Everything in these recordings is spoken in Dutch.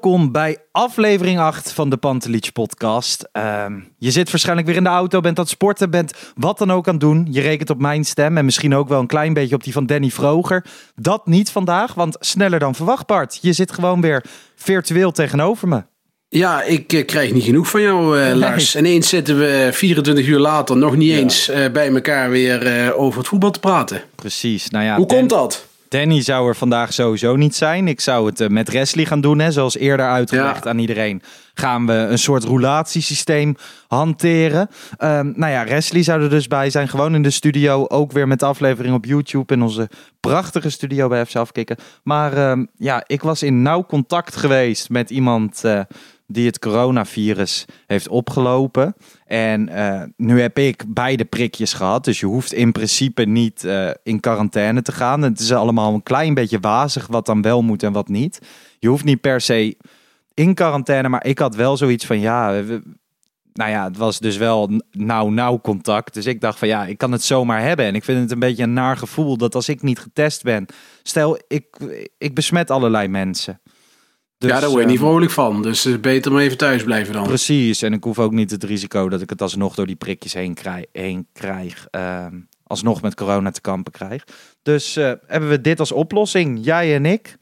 Welkom bij aflevering 8 van de Pantelich podcast. Ehm, je zit waarschijnlijk weer in de auto, bent aan het sporten, bent wat dan ook aan het doen. Je rekent op mijn stem en misschien ook wel een klein beetje op die van Danny Vroger. Dat niet vandaag, want sneller dan verwacht Bart. Je zit gewoon weer virtueel tegenover me. Ja, ik eh, krijg niet genoeg van jou, eh, Lars. Ineens zitten we 24 uur later nog niet eens eh, bij elkaar weer eh, over het voetbal te praten. Precies, nou ja. Hoe komt dat? Danny zou er vandaag sowieso niet zijn. Ik zou het eh, met Wesley gaan doen, hè, zoals eerder uitgelegd Ja. aan iedereen. Gaan we een soort roulatiesysteem hanteren. Ehm, nou ja, Wesley zou er dus bij zijn. Gewoon in de studio. Ook weer met de aflevering op YouTube. In onze prachtige studio bij FC Afkikken. Maar ehm, ja, ik was in nauw contact geweest met iemand eh, die het coronavirus heeft opgelopen. En eh, nu heb ik beide prikjes gehad. Dus je hoeft in principe niet eh, in quarantaine te gaan. Het is allemaal een klein beetje wazig wat dan wel moet en wat niet. Je hoeft niet per se in quarantaine. Maar ik had wel zoiets van ja. nou ja, het was dus wel nauw-nauw contact. Dus ik dacht van ja, ik kan het zomaar hebben. En ik vind het een beetje een naar gevoel dat als ik niet getest ben. Stel, ik, ik besmet allerlei mensen. Dus, ja, daar word je niet ehm, vrolijk van. Dus is beter maar even thuis blijven dan. Precies, en ik hoef ook niet het risico dat ik het alsnog door die prikjes heen krijg, heen krijg ehm, alsnog met corona te kampen krijg. Dus eh, hebben we dit als oplossing, jij en ik,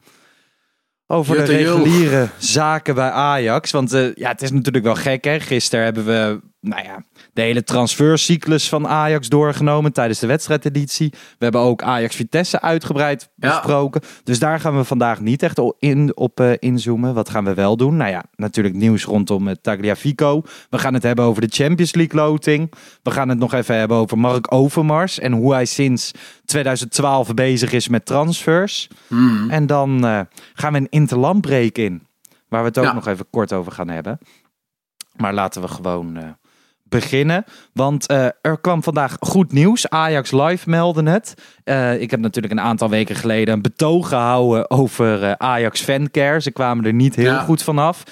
over de reguliere zaken bij Ajax. Want eh, ja, het is natuurlijk wel gek, hè. Gisteren hebben we, nou ja, de hele transfercyclus van Ajax doorgenomen tijdens de wedstrijdeditie. We hebben ook Ajax Vitesse uitgebreid Ja. besproken. Dus daar gaan we vandaag niet echt in, op eh, inzoomen. Wat gaan we wel doen? Nou ja, natuurlijk nieuws rondom het Tagliafico. We gaan het hebben over de Champions League loting. We gaan het nog even hebben over Mark Overmars en hoe hij sinds 2012 bezig is met transfers. Hmm. En dan eh, gaan we een interlandbreek in, waar we het ook Ja. nog even kort over gaan hebben. Maar laten we gewoon beginnen. Want eh, er kwam vandaag goed nieuws. Ajax Live meldde het. Eh, ik heb natuurlijk een aantal weken geleden een betoog gehouden over eh, Ajax Fancare. Ze kwamen er niet heel Ja. goed vanaf.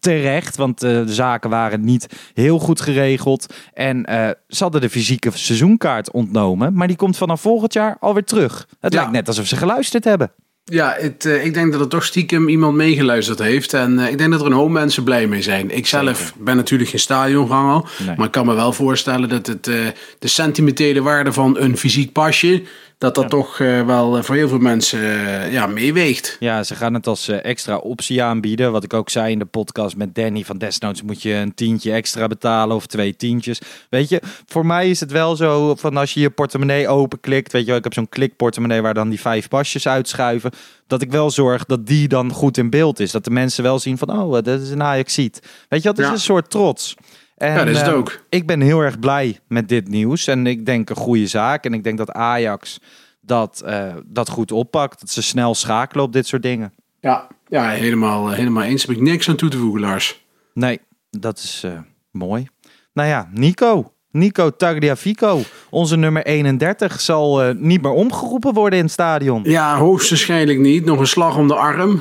Terecht, want de zaken waren niet heel goed geregeld. En ze hadden de fysieke seizoenkaart ontnomen. Maar die komt vanaf volgend jaar alweer terug. Het Ja. lijkt net alsof ze geluisterd hebben. Ja, het, eh, ik denk dat er toch stiekem iemand meegeluisterd heeft. En eh, ik denk dat er een hoop mensen blij mee zijn. Ik zelf ben natuurlijk geen stadionganger. Nee. Maar ik kan me wel voorstellen dat het, eh, de sentimentele waarde van een fysiek pasje... dat dat toch eh, wel eh, voor heel veel mensen eh, ja, meeweegt. Ja, ze gaan het als extra optie aanbieden. Wat ik ook zei in de podcast met Danny van Desnoods moet je een tientje extra betalen of twee tientjes. Weet je, voor mij is het wel zo van als je je portemonnee openklikt. Weet je wel, ik heb zo'n klikportemonnee waar dan die vijf pasjes uitschuiven. Dat ik wel zorg dat die dan goed in beeld is. Dat de mensen wel zien van, oh, dat is een Ajax-ziet. Weet je, dat is Ja. een soort trots. En, Ja, dat is het eh, ook. Ik ben heel erg blij met dit nieuws. En ik denk een goede zaak. En ik denk dat Ajax dat, eh, dat goed oppakt. Dat ze snel schakelen op dit soort dingen. Ja, ja helemaal, eh, helemaal eens. Heb ik niks aan toe te voegen, Lars. Nee, dat is eh, mooi. Nou ja, Nico. Nico Tagliafico, onze nummer 31, zal niet meer omgeroepen worden in het stadion. Ja, hoogstwaarschijnlijk niet. Nog een slag om de arm.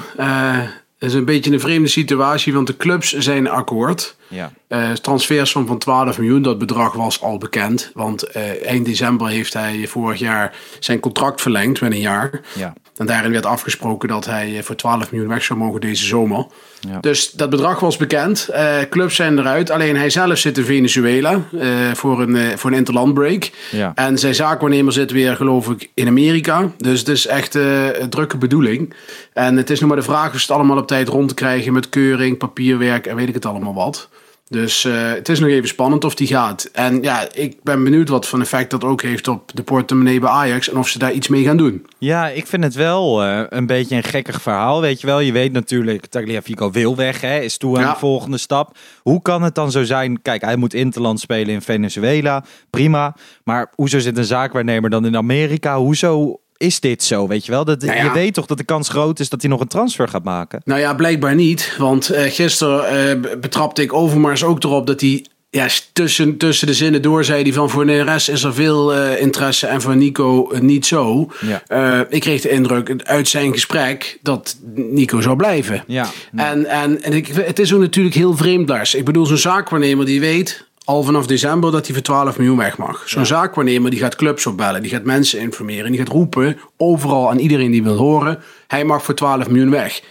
Het is een beetje een vreemde situatie, want de clubs zijn akkoord. Ja. Transfersom van 12 miljoen, dat bedrag was al bekend. Want eh, eind december heeft hij vorig jaar zijn contract verlengd met een jaar. Ja. En daarin werd afgesproken dat hij eh, voor 12 miljoen weg zou mogen deze zomer. Ja. Dus dat bedrag was bekend. Eh, clubs zijn eruit. Alleen hij zelf zit in Venezuela eh, voor, een, voor een interlandbreak. Ja. En zijn zaakwaarnemer zit weer, geloof ik, in Amerika. Dus het is echt een drukke bedoeling. En het is nog maar de vraag of ze het allemaal op tijd rond te krijgen met keuring, papierwerk en weet ik het allemaal wat. Dus eh, het is nog even spannend of die gaat. En ja, ik ben benieuwd wat van effect dat ook heeft op de portemonnee bij Ajax. En of ze daar iets mee gaan doen. Ja, ik vind het wel eh, een beetje een gekkig verhaal. Weet je wel, je weet natuurlijk, Tagliafico wil weg, hè, is toe aan Ja. de volgende stap. Hoe kan het dan zo zijn? Kijk, hij moet Interland spelen in Venezuela, prima. Maar hoezo zit een zaakwaarnemer dan in Amerika? Hoezo is dit zo? Weet je wel, dat, Nou ja. je weet toch dat de kans groot is dat hij nog een transfer gaat maken? Nou ja, blijkbaar niet. Want eh, gisteren eh, be- betrapte ik Overmars ook erop dat hij ja, tussen, tussen de zinnen door zei hij van voor Neres is er veel eh, interesse en voor Nico niet zo. Ja. Ik kreeg de indruk uit zijn gesprek dat Nico zou blijven. Ja. En, en, en ik, het is ook natuurlijk heel vreemd, Lars. Ik bedoel, zo'n zaakwaarnemer die weet al vanaf december dat hij voor 12 miljoen weg mag. Zo'n zaakwaarnemer die gaat clubs opbellen, die gaat mensen informeren, die gaat roepen overal aan iedereen die wil horen, hij mag voor 12 miljoen weg.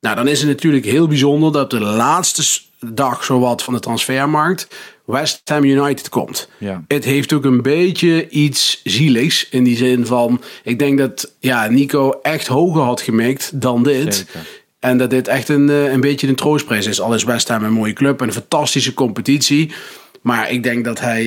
Nou, dan is het natuurlijk heel bijzonder dat op de laatste dag zowat van de transfermarkt West Ham United komt. Ja. Het heeft ook een beetje iets zieligs in die zin van, ik denk dat ja, Nico echt hoger had gemikt dan dit. Zeker. En dat dit echt een, eh, een beetje een troostprijs is. Al is West Ham een mooie club en een fantastische competitie. Maar ik denk dat hij,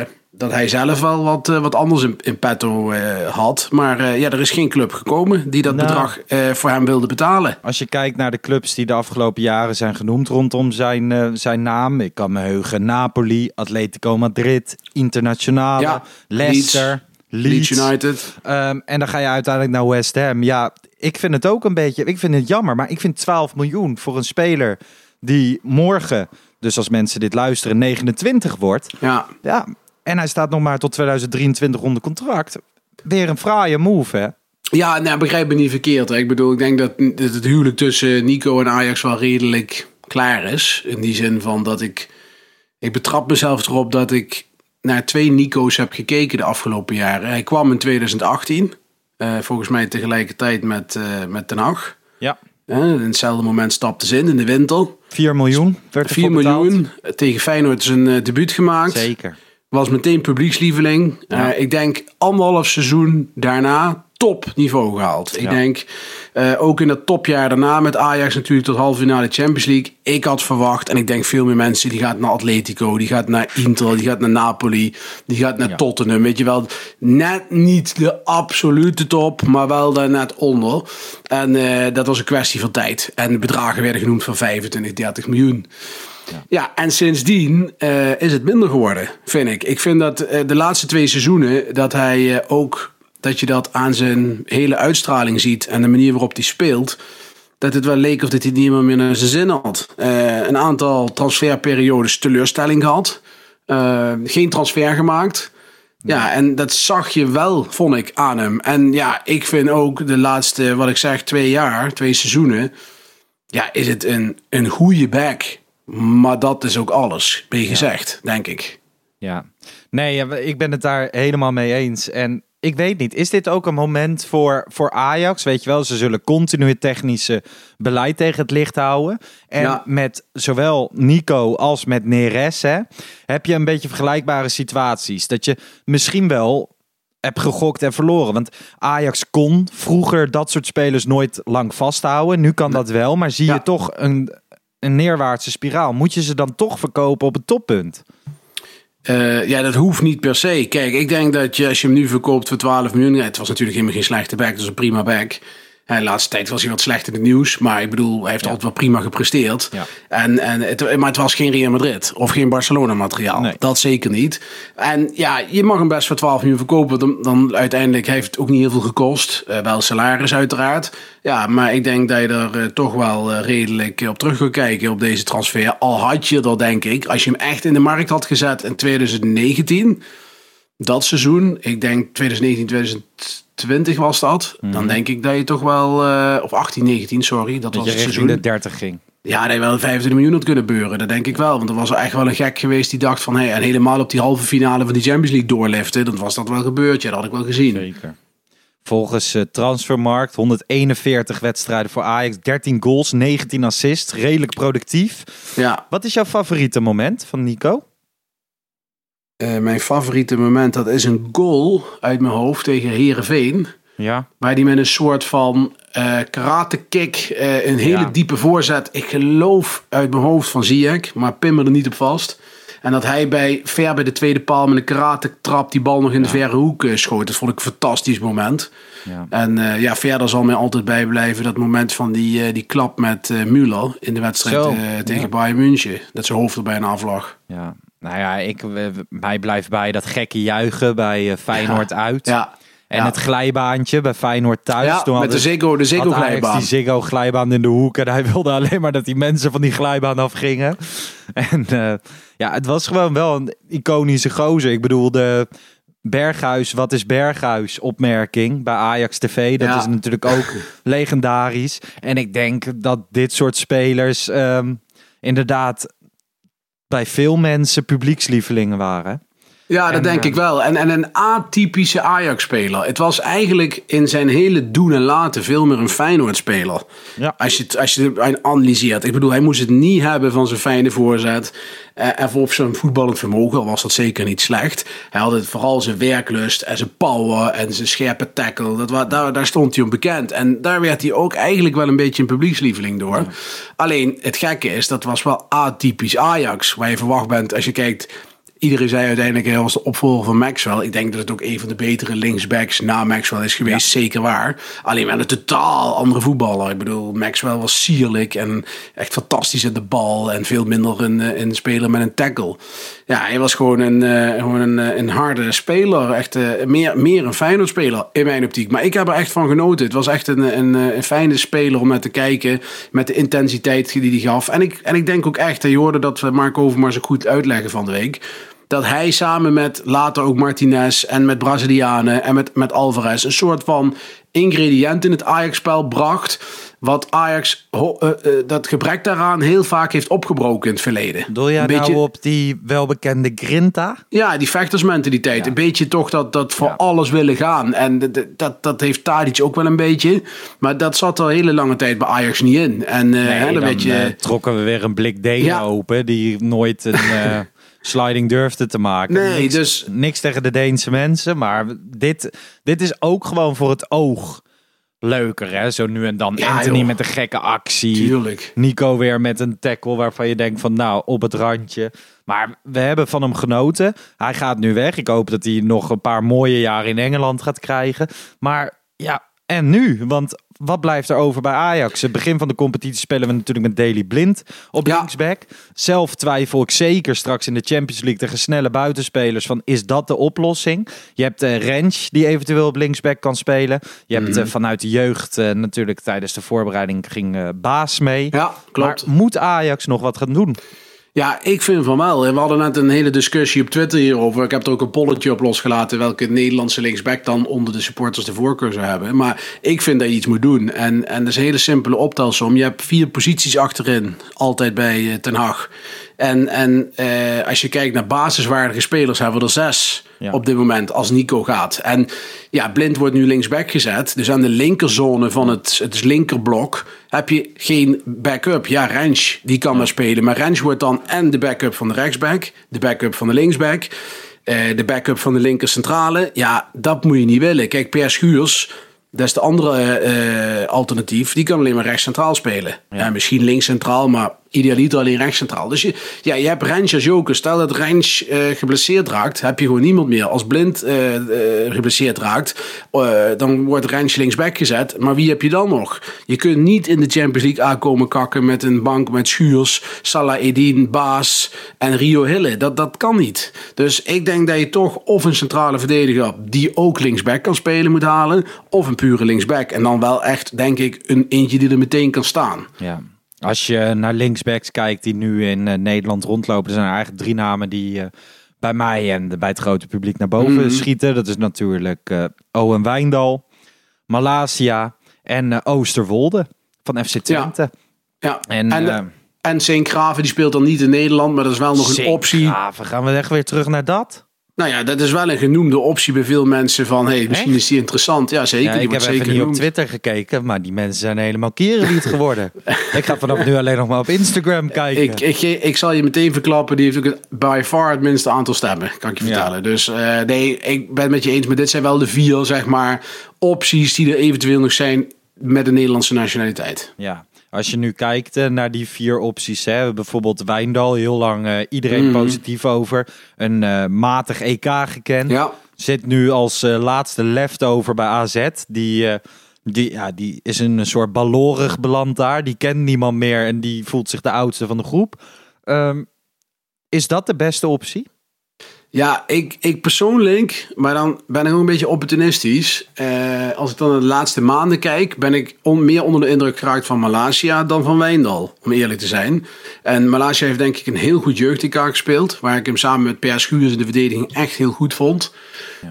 eh, dat hij zelf wel wat, eh, wat anders in, in petto eh, had. Maar ja, er is geen club gekomen die dat Nou. bedrag voor hem wilde betalen. Als je kijkt naar de clubs die de afgelopen jaren zijn genoemd rondom zijn, zijn naam. Ik kan me heugen Napoli, Atletico Madrid, Internationale, Ja, Leicester, Leeds. Leeds United. Ehm, en dan ga je uiteindelijk naar West Ham. Ja, ik vind het ook een beetje. Ik vind het jammer, maar ik vind 12 miljoen voor een speler die morgen, dus als mensen dit luisteren, 29 wordt. Ja, Ja, en hij staat nog maar tot 2023 onder contract. Weer een fraaie move, hè? Ja, nou, begrijp me niet verkeerd. Hè. Ik bedoel, ik denk dat het huwelijk tussen Nico en Ajax wel redelijk klaar is. In die zin van dat ik... Ik betrap mezelf erop dat ik naar twee Nico's heb gekeken de afgelopen jaren. Hij kwam in 2018. eh, volgens mij tegelijkertijd met, eh met Ten Hag. Ja. Eh, in hetzelfde moment stapte ze in, in de winter. 4 miljoen werd er 4 voor betaald. miljoen. Tegen Feyenoord zijn eh, debuut gemaakt. Zeker. Was meteen publiekslieveling. Ja. Eh, ik denk anderhalf seizoen daarna topniveau gehaald. Ik denk eh, ook in dat topjaar daarna met Ajax natuurlijk tot halve finale Champions League. Ik had verwacht en ik denk veel meer mensen die gaat naar Atletico, die gaat naar Inter, die gaat naar Napoli, die gaat naar Ja. Tottenham. Weet je wel, net niet de absolute top, maar wel daar net onder. En eh, dat was een kwestie van tijd. En de bedragen werden genoemd van 25, 30 miljoen. Ja, en sindsdien eh, is het minder geworden, vind ik. Ik vind dat eh, de laatste twee seizoenen dat hij eh, ook dat je dat aan zijn hele uitstraling ziet en de manier waarop hij speelt. Dat het wel leek of dat hij niet meer naar zijn zin had. Een aantal transferperiodes teleurstelling gehad. Eh, geen transfer gemaakt. Ja, en dat zag je wel, vond ik, aan hem. En ja, ik vind ook de laatste, wat ik zeg, twee jaar, twee seizoenen. Ja, is het een, een goede back. Maar dat is ook alles, ben je gezegd, denk ik. Ja. Nee, ik ben het daar helemaal mee eens. En ik weet niet, is dit ook een moment voor, voor Ajax? Weet je wel, ze zullen continu het technische beleid tegen het licht houden. En Ja. met zowel Nico als met Neres hè, heb je een beetje vergelijkbare situaties. Dat je misschien wel hebt gegokt en verloren. Want Ajax kon vroeger dat soort spelers nooit lang vasthouden. Nu kan dat wel, maar zie Ja. je toch een, een neerwaartse spiraal. Moet je ze dan toch verkopen op het toppunt? Eh, ja, dat hoeft niet per se. Kijk, ik denk dat je, als je hem nu verkoopt voor 12 miljoen... het was natuurlijk helemaal geen slechte back, was een prima back. De laatste tijd was hij wat slecht in het nieuws. Maar ik bedoel, hij heeft altijd wel prima gepresteerd. Ja. En, en het, maar het was geen Real Madrid of geen Barcelona materiaal. Nee. Dat zeker niet. En ja, je mag hem best voor 12 miljoen verkopen. Dan, dan uiteindelijk heeft het ook niet heel veel gekost. Eh, wel salaris uiteraard. Ja, maar ik denk dat je er eh, toch wel eh, redelijk op terug kan kijken op deze transfer. Al had je er denk ik, als je hem echt in de markt had gezet in 2019 dat seizoen, ik denk 2019, 2020 was dat. Dan denk ik dat je toch wel, eh, of 18, 19, sorry, dat, Dat was je het seizoen. de 30 ging. Ja, dat je wel 25 miljoen had kunnen beuren, dat denk ik wel. Want er was er echt wel een gek geweest die dacht van, hey, en helemaal op die halve finale van die Champions League doorliften, dan was dat wel gebeurd. Ja, dat had ik wel gezien. Zeker. Volgens eh, Transfermarkt 141 wedstrijden voor Ajax, 13 goals, 19 assists, redelijk productief. Ja, Wat is jouw favoriete moment van Nico? Eh, mijn favoriete moment, dat is een goal uit mijn hoofd tegen Herenveen. Ja. Waar die met een soort van eh karate kick, eh, een hele Ja. diepe voorzet. Ik geloof uit mijn hoofd van Ziyech, maar pin me er niet op vast. En dat hij bij, ver bij de tweede paal met een karate trap die bal nog in de verre hoek schoot. Dat vond ik een fantastisch moment. Ja. En ja, verder zal mij altijd bijblijven dat moment van die, die klap met eh Müller in de wedstrijd tegen ja. Bayern München. Dat zijn hoofd er bijna aflag. Ja. Nou ja, ik, mij blijft bij dat gekke juichen bij eh, Feyenoord uit. Ja, En ja. het glijbaantje bij Feyenoord thuis. ja Toen met de Ziggo, de Ziggo glijbaan. die Ziggo glijbaan in de hoek. En hij wilde alleen maar dat die mensen van die glijbaan afgingen. En eh, ja, het was gewoon wel een iconische gozer. Ik bedoel, de Berghuis, wat is Berghuis opmerking bij Ajax TV. Dat Ja. is natuurlijk ook legendarisch. En ik denk dat dit soort spelers ehm, inderdaad bij veel mensen publiekslievelingen waren. Ja, dat En, denk eh, ik wel. En, en een atypische Ajax-speler. Het was eigenlijk in zijn hele doen en laten veel meer een Feyenoord-speler. Ja. Als je, het- als je analyseert. Ik bedoel, hij moest het niet hebben van zijn fijne voorzet. eh, en op zijn voetballend vermogen al was dat zeker niet slecht. Hij had het vooral zijn werklust en zijn power en zijn scherpe tackle. Dat, daar stond hij om bekend. En daar werd hij ook eigenlijk wel een beetje een publiekslieveling door. Alleen het gekke is, dat was wel atypisch Ajax. Waar je verwacht bent als je kijkt... Iedereen zei uiteindelijk, hij was de opvolger van Maxwell. Ik denk dat het ook een van de betere linksbacks na Maxwell is geweest. Zeker waar. Alleen wel een totaal andere voetballer. Ik bedoel, Maxwell was sierlijk en echt fantastisch in de bal. En veel minder een, eh, een speler met een tackle. Ja, hij was gewoon een, eh, gewoon een, eh, een harde speler. Echt meer, meer een Feyenoord speler in mijn optiek. Maar ik heb er echt van genoten. Het was echt een, een, een fijne speler om naar te kijken. Met de intensiteit die hij gaf. En ik, en ik denk ook echt, je hoorde dat we Mark Overmars ook goed uitleggen van de week dat hij samen met later ook Martinez en met Brazilianen en met, met Alvarez een soort van ingrediënt in het Ajax-spel bracht. Wat Ajax ho- eh, eh, dat gebrek daaraan heel vaak heeft opgebroken in het verleden. Doe jij een beetje, nou op die welbekende Grinta? Ja, die vechtersmentaliteit. Een beetje toch dat, dat voor Ja. alles willen gaan. En dat, dat heeft Tadic ook wel een beetje. Maar dat zat er hele lange tijd bij Ajax niet in. En eh, hè, dan, dan weet je... eh, trokken we weer een blik Denen Ja. open die nooit een sliding durfde te maken. Nee, niks, dus- niks tegen de Deense mensen, maar dit, dit is ook gewoon voor het oog leuker, hè? Zo nu en dan Ja, Anthony joh. met een gekke actie. Tuurlijk. Nico weer met een tackle waarvan je denkt van nou, op het randje. Maar we hebben van hem genoten. Hij gaat nu weg. Ik hoop dat hij nog een paar mooie jaren in Engeland gaat krijgen. Maar ja, en nu? Want wat blijft er over bij Ajax? Het begin van de competitie spelen we natuurlijk met Daily Blind op Ja. linksback. Zelf twijfel ik zeker straks in de Champions League tegen snelle buitenspelers van is dat de oplossing? Je hebt uh, Rens die eventueel op linksback kan spelen. Je hebt Mhm. eh, vanuit de jeugd eh, natuurlijk tijdens de voorbereiding ging Baas mee. Ja, klopt. Maar moet Ajax nog wat gaan doen? Ja, ik vind van wel. We hadden net een hele discussie op Twitter hierover. Ik heb er ook een polletje op losgelaten welke Nederlandse linksback dan onder de supporters de voorkeur zou hebben. Maar ik vind dat je iets moet doen. En, en dat is een hele simpele optelsom. Je hebt vier posities achterin, altijd bij eh, Ten Hag. En, en eh, als je kijkt naar basiswaardige spelers, hebben we er zes Ja. op dit moment als Nico gaat. En ja, Blind wordt nu linksback gezet. Dus aan de linkerzone van het, het linkerblok heb je geen backup. Ja, Rens, die kan maar spelen. Maar Rens wordt dan en de backup van de rechtsback, de backup van de linksback, eh, de backup van de linkercentrale. Ja, dat moet je niet willen. Kijk, Per Schuurs, dat is de andere eh, alternatief. Die kan alleen maar rechtscentraal spelen. Ja. misschien linkscentraal, maar idealiter alleen rechtscentraal. Dus je, ja, je hebt Rens als joker. Stel dat Rens eh, geblesseerd raakt, heb je gewoon niemand meer. Als Blind eh, eh, geblesseerd raakt, dan wordt Rens linksback gezet. Maar wie heb je dan nog? Je kunt niet in de Champions League aankomen kakken met een bank met Schuurs, Salah Edin, Baas en Rio Hille. Dat, dat kan niet. Dus ik denk dat je toch of een centrale verdediger die ook linksback kan spelen moet halen, of een pure linksback. En dan wel echt, denk ik, een eentje die er meteen kan staan. Ja. Als je naar linksbacks kijkt die nu in eh, Nederland rondlopen, er zijn er eigenlijk drie namen die eh, bij mij en bij het grote publiek naar boven Mhm. schieten. Dat is natuurlijk eh Owen Wijndal, Malasia en Oosterwolde van FC Twente. Ja, En, en, en Graven die speelt dan niet in Nederland, maar dat is wel nog een optie. We gaan we echt weer terug naar dat? Nou ja, dat is wel een genoemde optie bij veel mensen van, hey, misschien Echt? is die interessant. Ja, zeker. Ja, ik heb even zeker niet op. Twitter gekeken, maar die mensen zijn helemaal kierenlied geworden. ik ga vanaf nu alleen nog maar op Instagram kijken. Ik, ik, ik zal je meteen verklappen, die heeft ook het, by far het minste aantal stemmen, kan ik je Ja. vertellen. Dus eh, nee, ik ben het met je eens, maar dit zijn wel de vier, zeg maar, opties die er eventueel nog zijn met de Nederlandse nationaliteit. Ja, als je nu kijkt eh, naar die vier opties, hè, bijvoorbeeld Wijndal, heel lang eh, iedereen Mhm. positief over. Een eh, matig EK gekend. Ja, Zit nu als laatste leftover bij AZ. Die, die, ja, die is een soort balorig beland daar. Die kent niemand meer en die voelt zich de oudste van de groep. Ehm, is dat de beste optie? Ja, ik, ik persoonlijk, maar dan ben ik ook een beetje opportunistisch. Eh, als ik dan naar de laatste maanden kijk, ben ik on- meer onder de indruk geraakt van Malasia dan van Wijndal, om eerlijk te zijn. En Malasia heeft denk ik een heel goed jeugd-EK gespeeld, waar ik hem samen met Per Schuurs in de verdediging echt heel goed vond.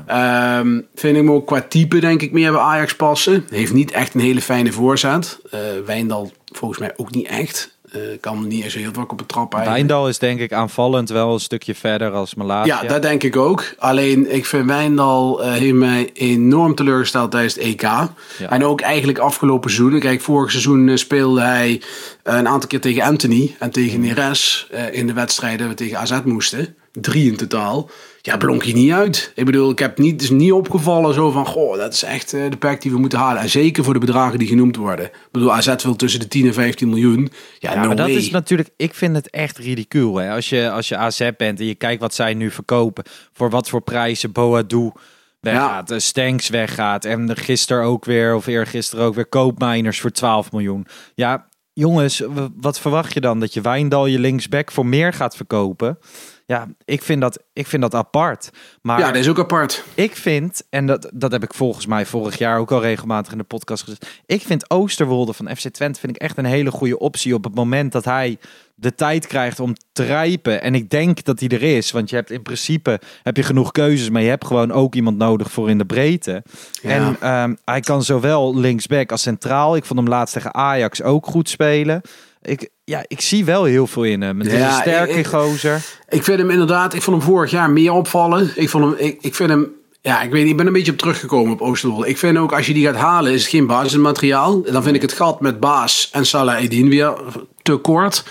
Ehm, vind ik hem ook qua type denk ik meer bij Ajax passen. Heeft niet echt een hele fijne voorzet. Eh Wijndal volgens mij ook niet echt. Eh, kan niet eens heel druk op de trap eigenlijk. Wijndal is denk ik aanvallend wel een stukje verder als Malasia. Ja, dat denk ik ook. Alleen ik vind Wijndal heeft mij enorm teleurgesteld tijdens het EK. En ook eigenlijk afgelopen seizoen. Kijk, vorig seizoen eh, speelde hij een aantal keer tegen Anthony en tegen Neres eh, in de wedstrijden we tegen AZ moesten. Drie in totaal. Ja, blonk hij niet uit. Ik bedoel, ik heb niet, het is niet opgevallen zo van, goh, dat is echt eh, de pack die we moeten halen. En zeker voor de bedragen die genoemd worden. Ik bedoel, AZ wil tussen de 10 en 15 miljoen. Ja, Ja, no maar dat way. is natuurlijk, ik vind het echt ridicuul. Hè? Als, je, als je AZ bent en je kijkt wat zij nu verkopen, voor wat voor prijzen Boadu weggaat, ja. Stanks weggaat en gisteren ook weer, of eergisteren ook weer, koopmijners voor 12 miljoen. Ja, jongens, wat verwacht je dan? Dat je Wijndal je linksback voor meer gaat verkopen? Ja, ik vind dat, ik vind dat apart. Maar Ja, dat is ook apart. ik vind, en dat, dat heb ik volgens mij vorig jaar ook al regelmatig in de podcast gezegd. Ik vind Oosterwolde van FC Twente vind ik echt een hele goede optie op het moment dat hij de tijd krijgt om te rijpen. En ik denk dat hij er is, want je hebt in principe heb je genoeg keuzes, maar je hebt gewoon ook iemand nodig voor in de breedte. Ja. En ehm, hij kan zowel linksback als centraal. Ik vond hem laatst tegen Ajax ook goed spelen. Ik, ja, ik zie wel heel veel in hem. Het is Ja, een sterke ik- gozer. Ik vind hem inderdaad, ik vond hem vorig jaar meer opvallen. Ik, vond hem, ik, ik vind hem, ja, ik weet niet, ik ben een beetje op teruggekomen op Oosterwolde. Ik vind ook, als je die gaat halen, is het geen basismateriaal. Dan vind ik het gat met Baas en Salah Edin weer te kort.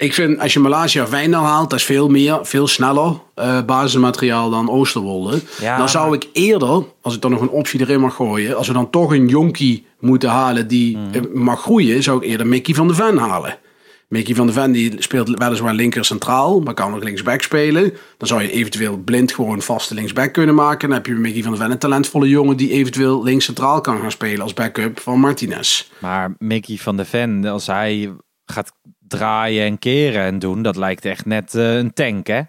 Ik vind, als je Malaysia Wijndal haalt, dat is veel meer, veel sneller eh, basismateriaal dan Oosterwolde. Ja, dan zou ik eerder, als ik dan nog een optie erin mag gooien, als we dan toch een jonkie moeten halen die Mhm. eh, mag groeien, zou ik eerder Mickey van de Ven halen. Mickey van de Ven die speelt weliswaar linker centraal, maar kan ook linksback spelen. Dan zou je eventueel blind gewoon vaste linksback kunnen maken. Dan heb je Mickey van de Ven een talentvolle jongen die eventueel links centraal kan gaan spelen als backup van Martinez. Maar Mickey van de Ven, als hij gaat draaien en keren en doen, dat lijkt echt net eh, een tank, hè?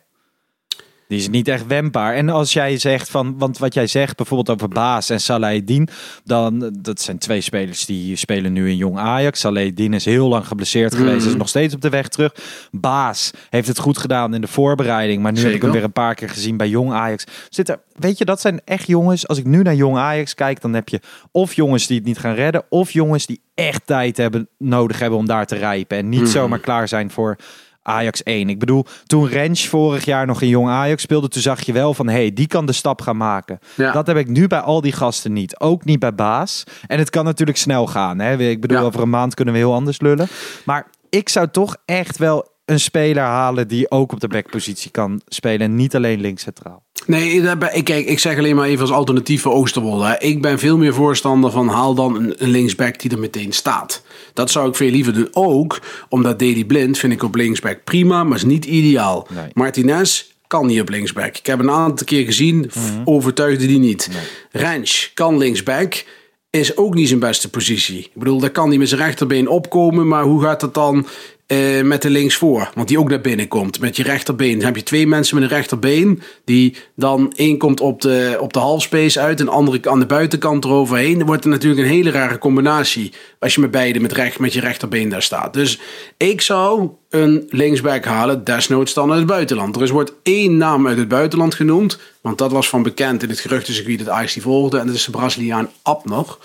Die is niet echt wendbaar. En als jij zegt van, want wat jij zegt bijvoorbeeld over Baas en Salahedin, dan dat zijn twee spelers die spelen nu in jong Ajax. Salahedin is heel lang geblesseerd geweest, is nog steeds op de weg terug. Baas heeft het goed gedaan in de voorbereiding, maar nu heb ik hem weer een paar keer gezien bij jong Ajax. Zit er, weet je, dat zijn echt jongens. Als ik nu naar jong Ajax kijk, dan heb je of jongens die het niet gaan redden, of jongens die echt tijd hebben nodig hebben om daar te rijpen en niet zomaar klaar zijn voor Ajax 1. Ik bedoel, toen Rens vorig jaar nog in Jong Ajax speelde, toen zag je wel van, hé, hey, die kan de stap gaan maken. Ja. Dat heb ik nu bij al die gasten niet. Ook niet bij Baas. En het kan natuurlijk snel gaan. Hè? Ik bedoel, Ja. over een maand kunnen we heel anders lullen. Maar ik zou toch echt wel een speler halen die ook op de backpositie kan spelen. En niet alleen links centraal. Nee, ik, kijk, ik zeg alleen maar even als alternatief voor Oosterwolde. Ik ben veel meer voorstander van haal dan een, een linksback die er meteen staat. Dat zou ik veel liever doen. Ook omdat Daily Blind vind ik op linksback prima, maar is niet ideaal. Nee. Martinez kan niet op linksback. Ik heb een aantal keer gezien, f- overtuigde die niet. Rens kan linksback. Is ook niet zijn beste positie. Ik bedoel, daar kan hij met zijn rechterbeen opkomen. Maar hoe gaat dat dan eh, met de linksvoor? Want die ook naar binnen komt. Met je rechterbeen. Dan heb je twee mensen met een rechterbeen. Die dan één komt op de, op de halfspace uit. En de andere aan de buitenkant eroverheen. Dan wordt het natuurlijk een hele rare combinatie. Als je met beide met, recht, met je rechterbeen daar staat. Dus ik zou een linksback halen. Desnoods dan uit het buitenland. Er is, wordt één naam uit het buitenland genoemd. Want dat was van bekend in het geruchtencircuit dat Ajax die volgde. En dat is de Braziliaan Abner.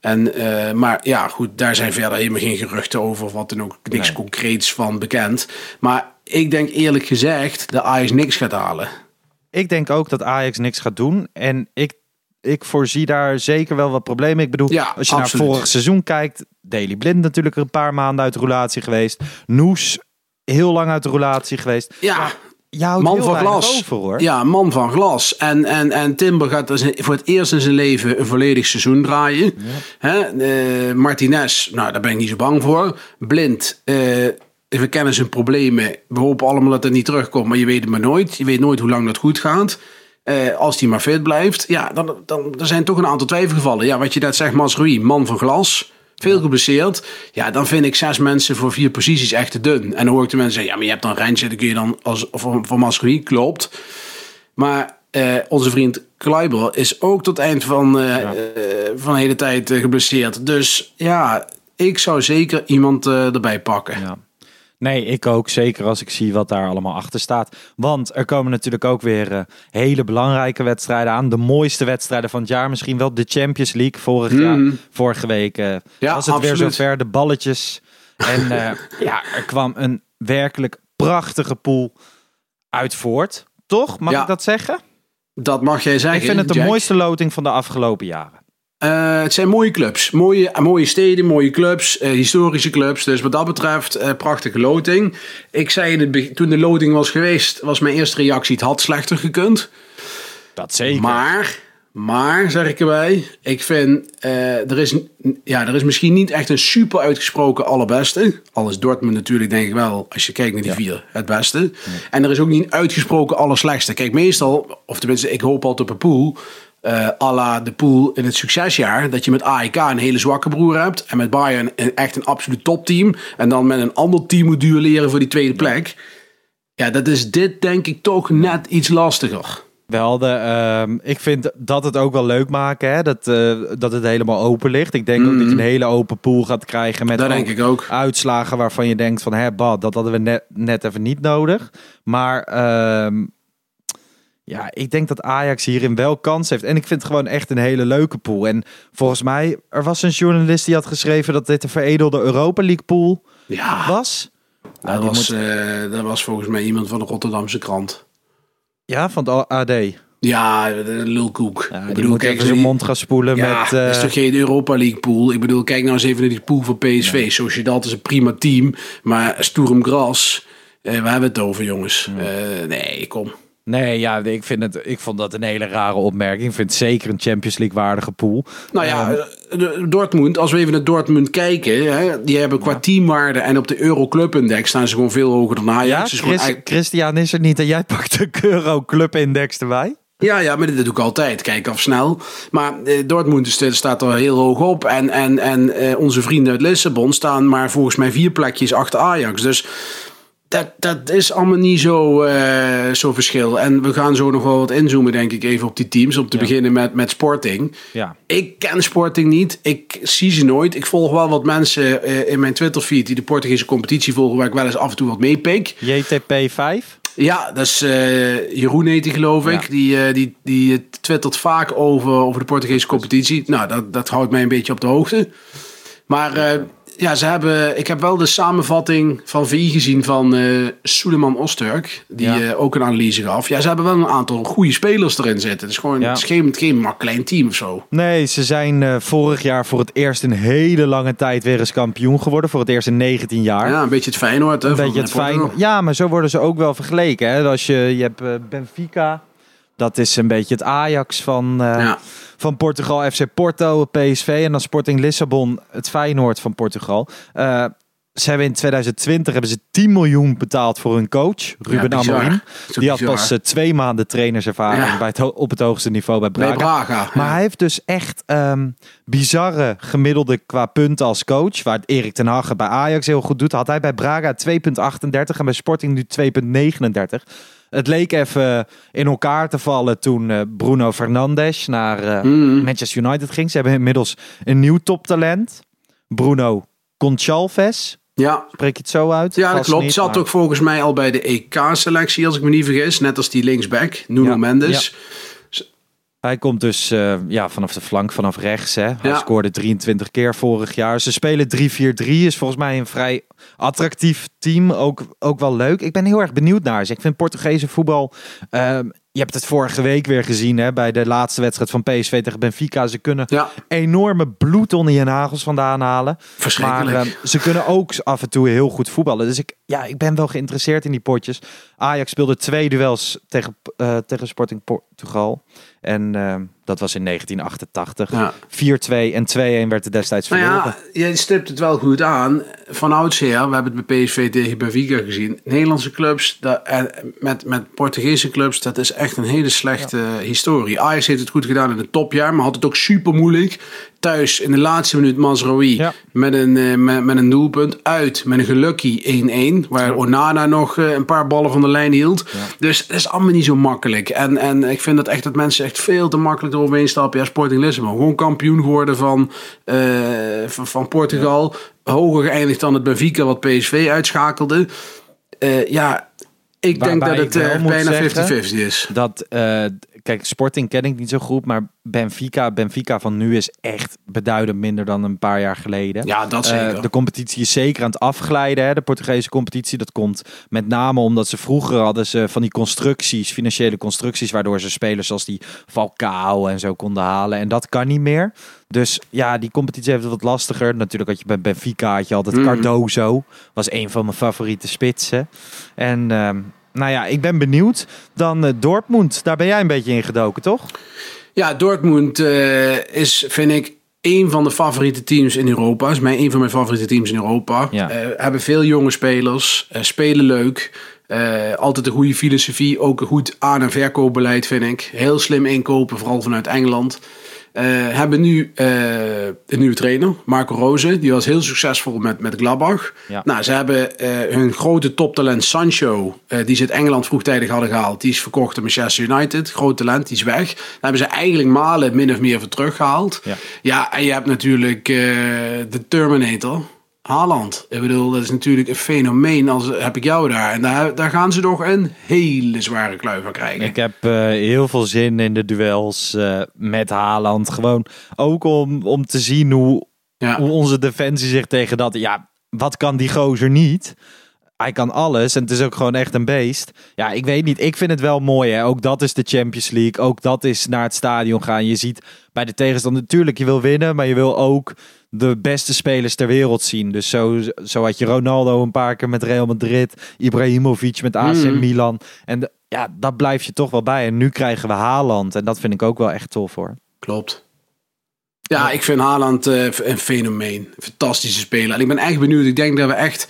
En, eh, maar ja, goed, daar zijn verder helemaal geen geruchten over. Wat dan ook niks concreets van bekend. Maar ik denk eerlijk gezegd dat Ajax niks gaat halen. ik denk ook dat Ajax niks gaat doen. En ik, ik voorzie daar zeker wel wat problemen. Ik bedoel, Ja, als je absoluut. naar vorig seizoen kijkt. Daily Blind natuurlijk een paar maanden uit de roulatie geweest. Noes heel lang uit de roulatie geweest. Ja, man van glas. over hoor. Ja, man van glas. En, en, en Timber gaat dus voor het eerst in zijn leven een volledig seizoen draaien. Hè? eh, Martinez, nou daar ben ik niet zo bang voor. Blind, eh, we kennen zijn problemen. We hopen allemaal dat het niet terugkomt, maar je weet het maar nooit. Je weet nooit hoe lang dat goed gaat. Eh, als hij maar fit blijft, ja, dan, dan er zijn toch een aantal twijfelgevallen. Ja, wat je net zegt, Masrui, man van glas. Veel geblesseerd. Ja, dan vind ik zes mensen voor vier posities echt te dun. En dan hoor ik de mensen zeggen, ja, maar je hebt dan Rentje, dan kun je dan als voor, voor Masrui, klopt. Maar eh, onze vriend Kleiber is ook tot eind van, eh, van de hele tijd geblesseerd. Dus ja, ik zou zeker iemand erbij pakken. Ja. Nee, ik ook. Zeker als ik zie wat daar allemaal achter staat. Want er komen natuurlijk ook weer eh, hele belangrijke wedstrijden aan. De mooiste wedstrijden van het jaar. Misschien wel de Champions League. Vorig jaar, vorige week eh, Ja, was het weer zover. De balletjes. En eh, ja, er kwam een werkelijk prachtige pool uit voort. Toch? Mag Ja. ik dat zeggen? Dat mag jij zeggen. ik vind het de Jack. mooiste loting van de afgelopen jaren. Eh, het zijn mooie clubs. Mooie, mooie steden, mooie clubs, eh, historische clubs. Dus wat dat betreft, eh, prachtige loting. Ik zei in het toen de loting was geweest, was mijn eerste reactie: het had slechter gekund. Dat zeker. Maar, maar zeg ik erbij, ik vind er, is, ja, er is misschien niet echt een super uitgesproken allerbeste. Al is Dortmund natuurlijk, denk ik wel, als je kijkt naar die vier, het beste. En er is ook niet een uitgesproken allerslechtste. Kijk, meestal, of tenminste, ik hoop altijd op een pool. À la de pool in het succesjaar. Dat je met AEK een hele zwakke broer hebt. En met Bayern een, echt een absoluut topteam. En dan met een ander team moet duelleren voor die tweede plek. Ja, dat is dit denk ik toch net iets lastiger. Wel, de, ehm, ik vind dat het ook wel leuk maken, hè? Dat, eh, dat het helemaal open ligt. Ik denk ook dat je een hele open pool gaat krijgen met Dat denk ik ook. uitslagen waarvan je denkt van, hè, bad, dat hadden we net, net even niet nodig. Maar ehm, ja, ik denk dat Ajax hierin wel kans heeft. En ik vind het gewoon echt een hele leuke pool. En volgens mij, er was een journalist die had geschreven dat dit de veredelde Europa League pool Ja, was. dat, die was, eh, dat was volgens mij iemand van de Rotterdamse krant. Ja, van het AD. Ja, de lulkoek. Ja, ik bedoel, kijk, even zijn die- mond gaan spoelen ja, met... dat is eh, toch geen Europa League pool? Ik bedoel, kijk nou eens even naar die pool van PSV. Sociedad is een prima team, maar Sturm Gras, eh, waar hebben we het over, jongens? Nee, kom. Nee, ja, ik, vind het, ik vond dat een hele rare opmerking. Ik vind het zeker een Champions League waardige pool. Nou ja, eh, de- Dortmund, als we even naar Dortmund kijken, hè, die hebben qua teamwaarde en op de Euroclub Index staan ze gewoon veel hoger dan Ajax. Ja, Dus Chris- Christian is er niet en jij pakt de Euro Club Index erbij. Ja, ja, maar dat doe ik altijd. Kijk af snel. Maar eh, Dortmund staat er heel hoog op. En, en, en eh, onze vrienden uit Lissabon staan maar volgens mij vier plekjes achter Ajax. Dus dat, dat is allemaal niet zo, eh, zo verschil. En we gaan zo nog wel wat inzoomen, denk ik, even op die teams. Om te beginnen met, met Sporting. Ja. Ik ken Sporting niet. Ik zie ze nooit. Ik volg wel wat mensen eh, in mijn Twitterfeed die de Portugese competitie volgen, waar ik wel eens af en toe wat meepik. JTP 5. Ja, dat is eh, Jeroen heet die, geloof ik. Ja. Die, die, die twittert vaak over, over de Portugese competitie. Nou, dat, dat houdt mij een beetje op de hoogte. Maar ja, ze hebben, ik heb wel de samenvatting van VI gezien van eh Suleiman Osturk. Die Ja. eh, ook een analyse gaf. Ja, ze hebben wel een aantal goede spelers erin zitten. Het is gewoon Ja. het is geen, geen klein team of zo. Nee, ze zijn eh, vorig jaar voor het eerst in hele lange tijd weer eens kampioen geworden. Voor het eerst in 19 jaar. Ja, een beetje het Feyenoord. Hè, een beetje het. Ja, maar zo worden ze ook wel vergeleken. Hè? Als je, je hebt Benfica. Dat is een beetje het Ajax van, eh, Ja. van Portugal. FC Porto, PSV. En dan Sporting Lissabon, het Feyenoord van Portugal. Eh, ze hebben in 2020 hebben ze 10 miljoen betaald voor hun coach, Ruben bizar. Amorim. Die had bizar. pas eh, twee maanden trainerservaring Ja. bij het, op het hoogste niveau bij Braga. Bij Braga. Maar ja. hij heeft dus echt ehm, bizarre gemiddelde qua punten als coach. Waar Erik ten Hag bij Ajax heel goed doet. Had hij bij Braga 2,38 en bij Sporting nu 2,39. Het leek even in elkaar te vallen toen eh, Bruno Fernandes naar eh, Mhm. Manchester United ging. Ze hebben inmiddels een nieuw toptalent. Bruno Conchalves. ja. Spreek je het zo uit? Ja, dat klopt. niet, Zat maar- ook volgens mij al bij de EK-selectie, als ik me niet vergis. Net als die linksback, Nuno Ja, Mendes. Hij komt dus eh, ja, vanaf de flank, vanaf rechts. Hè. Hij Ja. scoorde 23 keer vorig jaar. Ze spelen 3-4-3. Is volgens mij een vrij attractief team. Ook, ook wel leuk. Ik ben heel erg benieuwd naar ze. Ik vind Portugese voetbal... ehm, je hebt het vorige week weer gezien hè, bij de laatste wedstrijd van PSV tegen Benfica. Ze kunnen Ja. enorme bloedonnie en nagels vandaan halen. Verschrikkelijk. Maar eh, ze kunnen ook af en toe heel goed voetballen. Dus ik, ja, ik ben wel geïnteresseerd in die potjes. Ajax speelde twee duels tegen, eh, tegen Sporting Portugal. En eh, dat was in 1988. Ja. 4-2 en 2-1 werd er destijds Nou verloren. ja, jij stipt het wel goed aan. Van oudsher, we hebben het bij PSV tegen Benfica gezien. Nederlandse clubs dat, en met, met Portugese clubs, dat is echt een hele slechte historie. Ajax heeft het goed gedaan in het topjaar, maar had het ook super moeilijk. Thuis in de laatste minuut Mazraoui Ja. met, een, eh, met, met een doelpunt. Uit met een gelukkig 1-1, waar Onana nog eh, een paar ballen van de lijn hield. Dus het is allemaal niet zo makkelijk. En, en ik vind dat echt dat mensen echt veel te makkelijk eroverheen stappen. Ja, Sporting Lissabon, gewoon kampioen geworden van, eh, van, van Portugal. Hoger geëindigd dan het Benfica wat PSV uitschakelde. Ja, ik denk dat het bijna zeggen- 50-50 is. Dat, kijk, Sporting ken ik niet zo goed, maar Benfica, Benfica van nu is echt beduidend minder dan een paar jaar geleden. Ja, dat Eh, zeker. de competitie is zeker aan het afglijden, hè, de Portugese competitie. Dat komt met name omdat ze vroeger hadden ze van die constructies, financiële constructies, waardoor ze spelers zoals die Falcao en zo konden halen. En dat kan niet meer. Dus ja, die competitie heeft het wat lastiger. Natuurlijk had je bij Benfica had je altijd Mhm. Cardozo, was een van mijn favoriete spitsen. En ehm, nou ja, ik ben benieuwd. Dan eh, Dortmund, daar ben jij een beetje in gedoken, toch? Ja, Dortmund eh, is, vind ik, een van de favoriete teams in Europa. Is mij een van mijn favoriete teams in Europa. Ja. Eh, hebben veel jonge spelers, spelen leuk. Altijd een goede filosofie, ook een goed aan- en verkoopbeleid vind ik. Heel slim inkopen, vooral vanuit Engeland. Eh, hebben nu eh, een nieuwe trainer, Marco Rose. Die was heel succesvol met, met Gladbach. Ja. Nou, ze hebben eh, hun grote toptalent Sancho, die ze uit Engeland vroegtijdig hadden gehaald. Die is verkocht aan Manchester United. Groot talent, die is weg. Daar hebben ze eigenlijk Malen min of meer voor teruggehaald. Ja. Ja, en je hebt natuurlijk de Terminator. Haaland. Ik bedoel, dat is natuurlijk een fenomeen. Als heb ik jou daar. En daar, daar gaan ze toch een hele zware kluif van krijgen. Ik heb eh, heel veel zin in de duels eh, met Haaland. Gewoon ook om, om te zien hoe, ja. hoe onze defensie zich tegen dat... Ja, wat kan die gozer niet? Hij kan alles en het is ook gewoon echt een beest. Ja, ik weet niet. Ik vind het wel mooi. Hè? Ook dat is de Champions League. Ook dat is naar het stadion gaan. Je ziet bij de tegenstander natuurlijk, je wil winnen, maar je wil ook de beste spelers ter wereld zien. Dus zo, zo had je Ronaldo een paar keer met Real Madrid, Ibrahimovic met AC Mhm. Milan. En de- ja, dat blijf je toch wel bij. En nu krijgen we Haaland. En dat vind ik ook wel echt tof hoor. Klopt. Ja, ik vind Haaland eh, een fenomeen. Een fantastische speler. En ik ben echt benieuwd. Ik denk dat we echt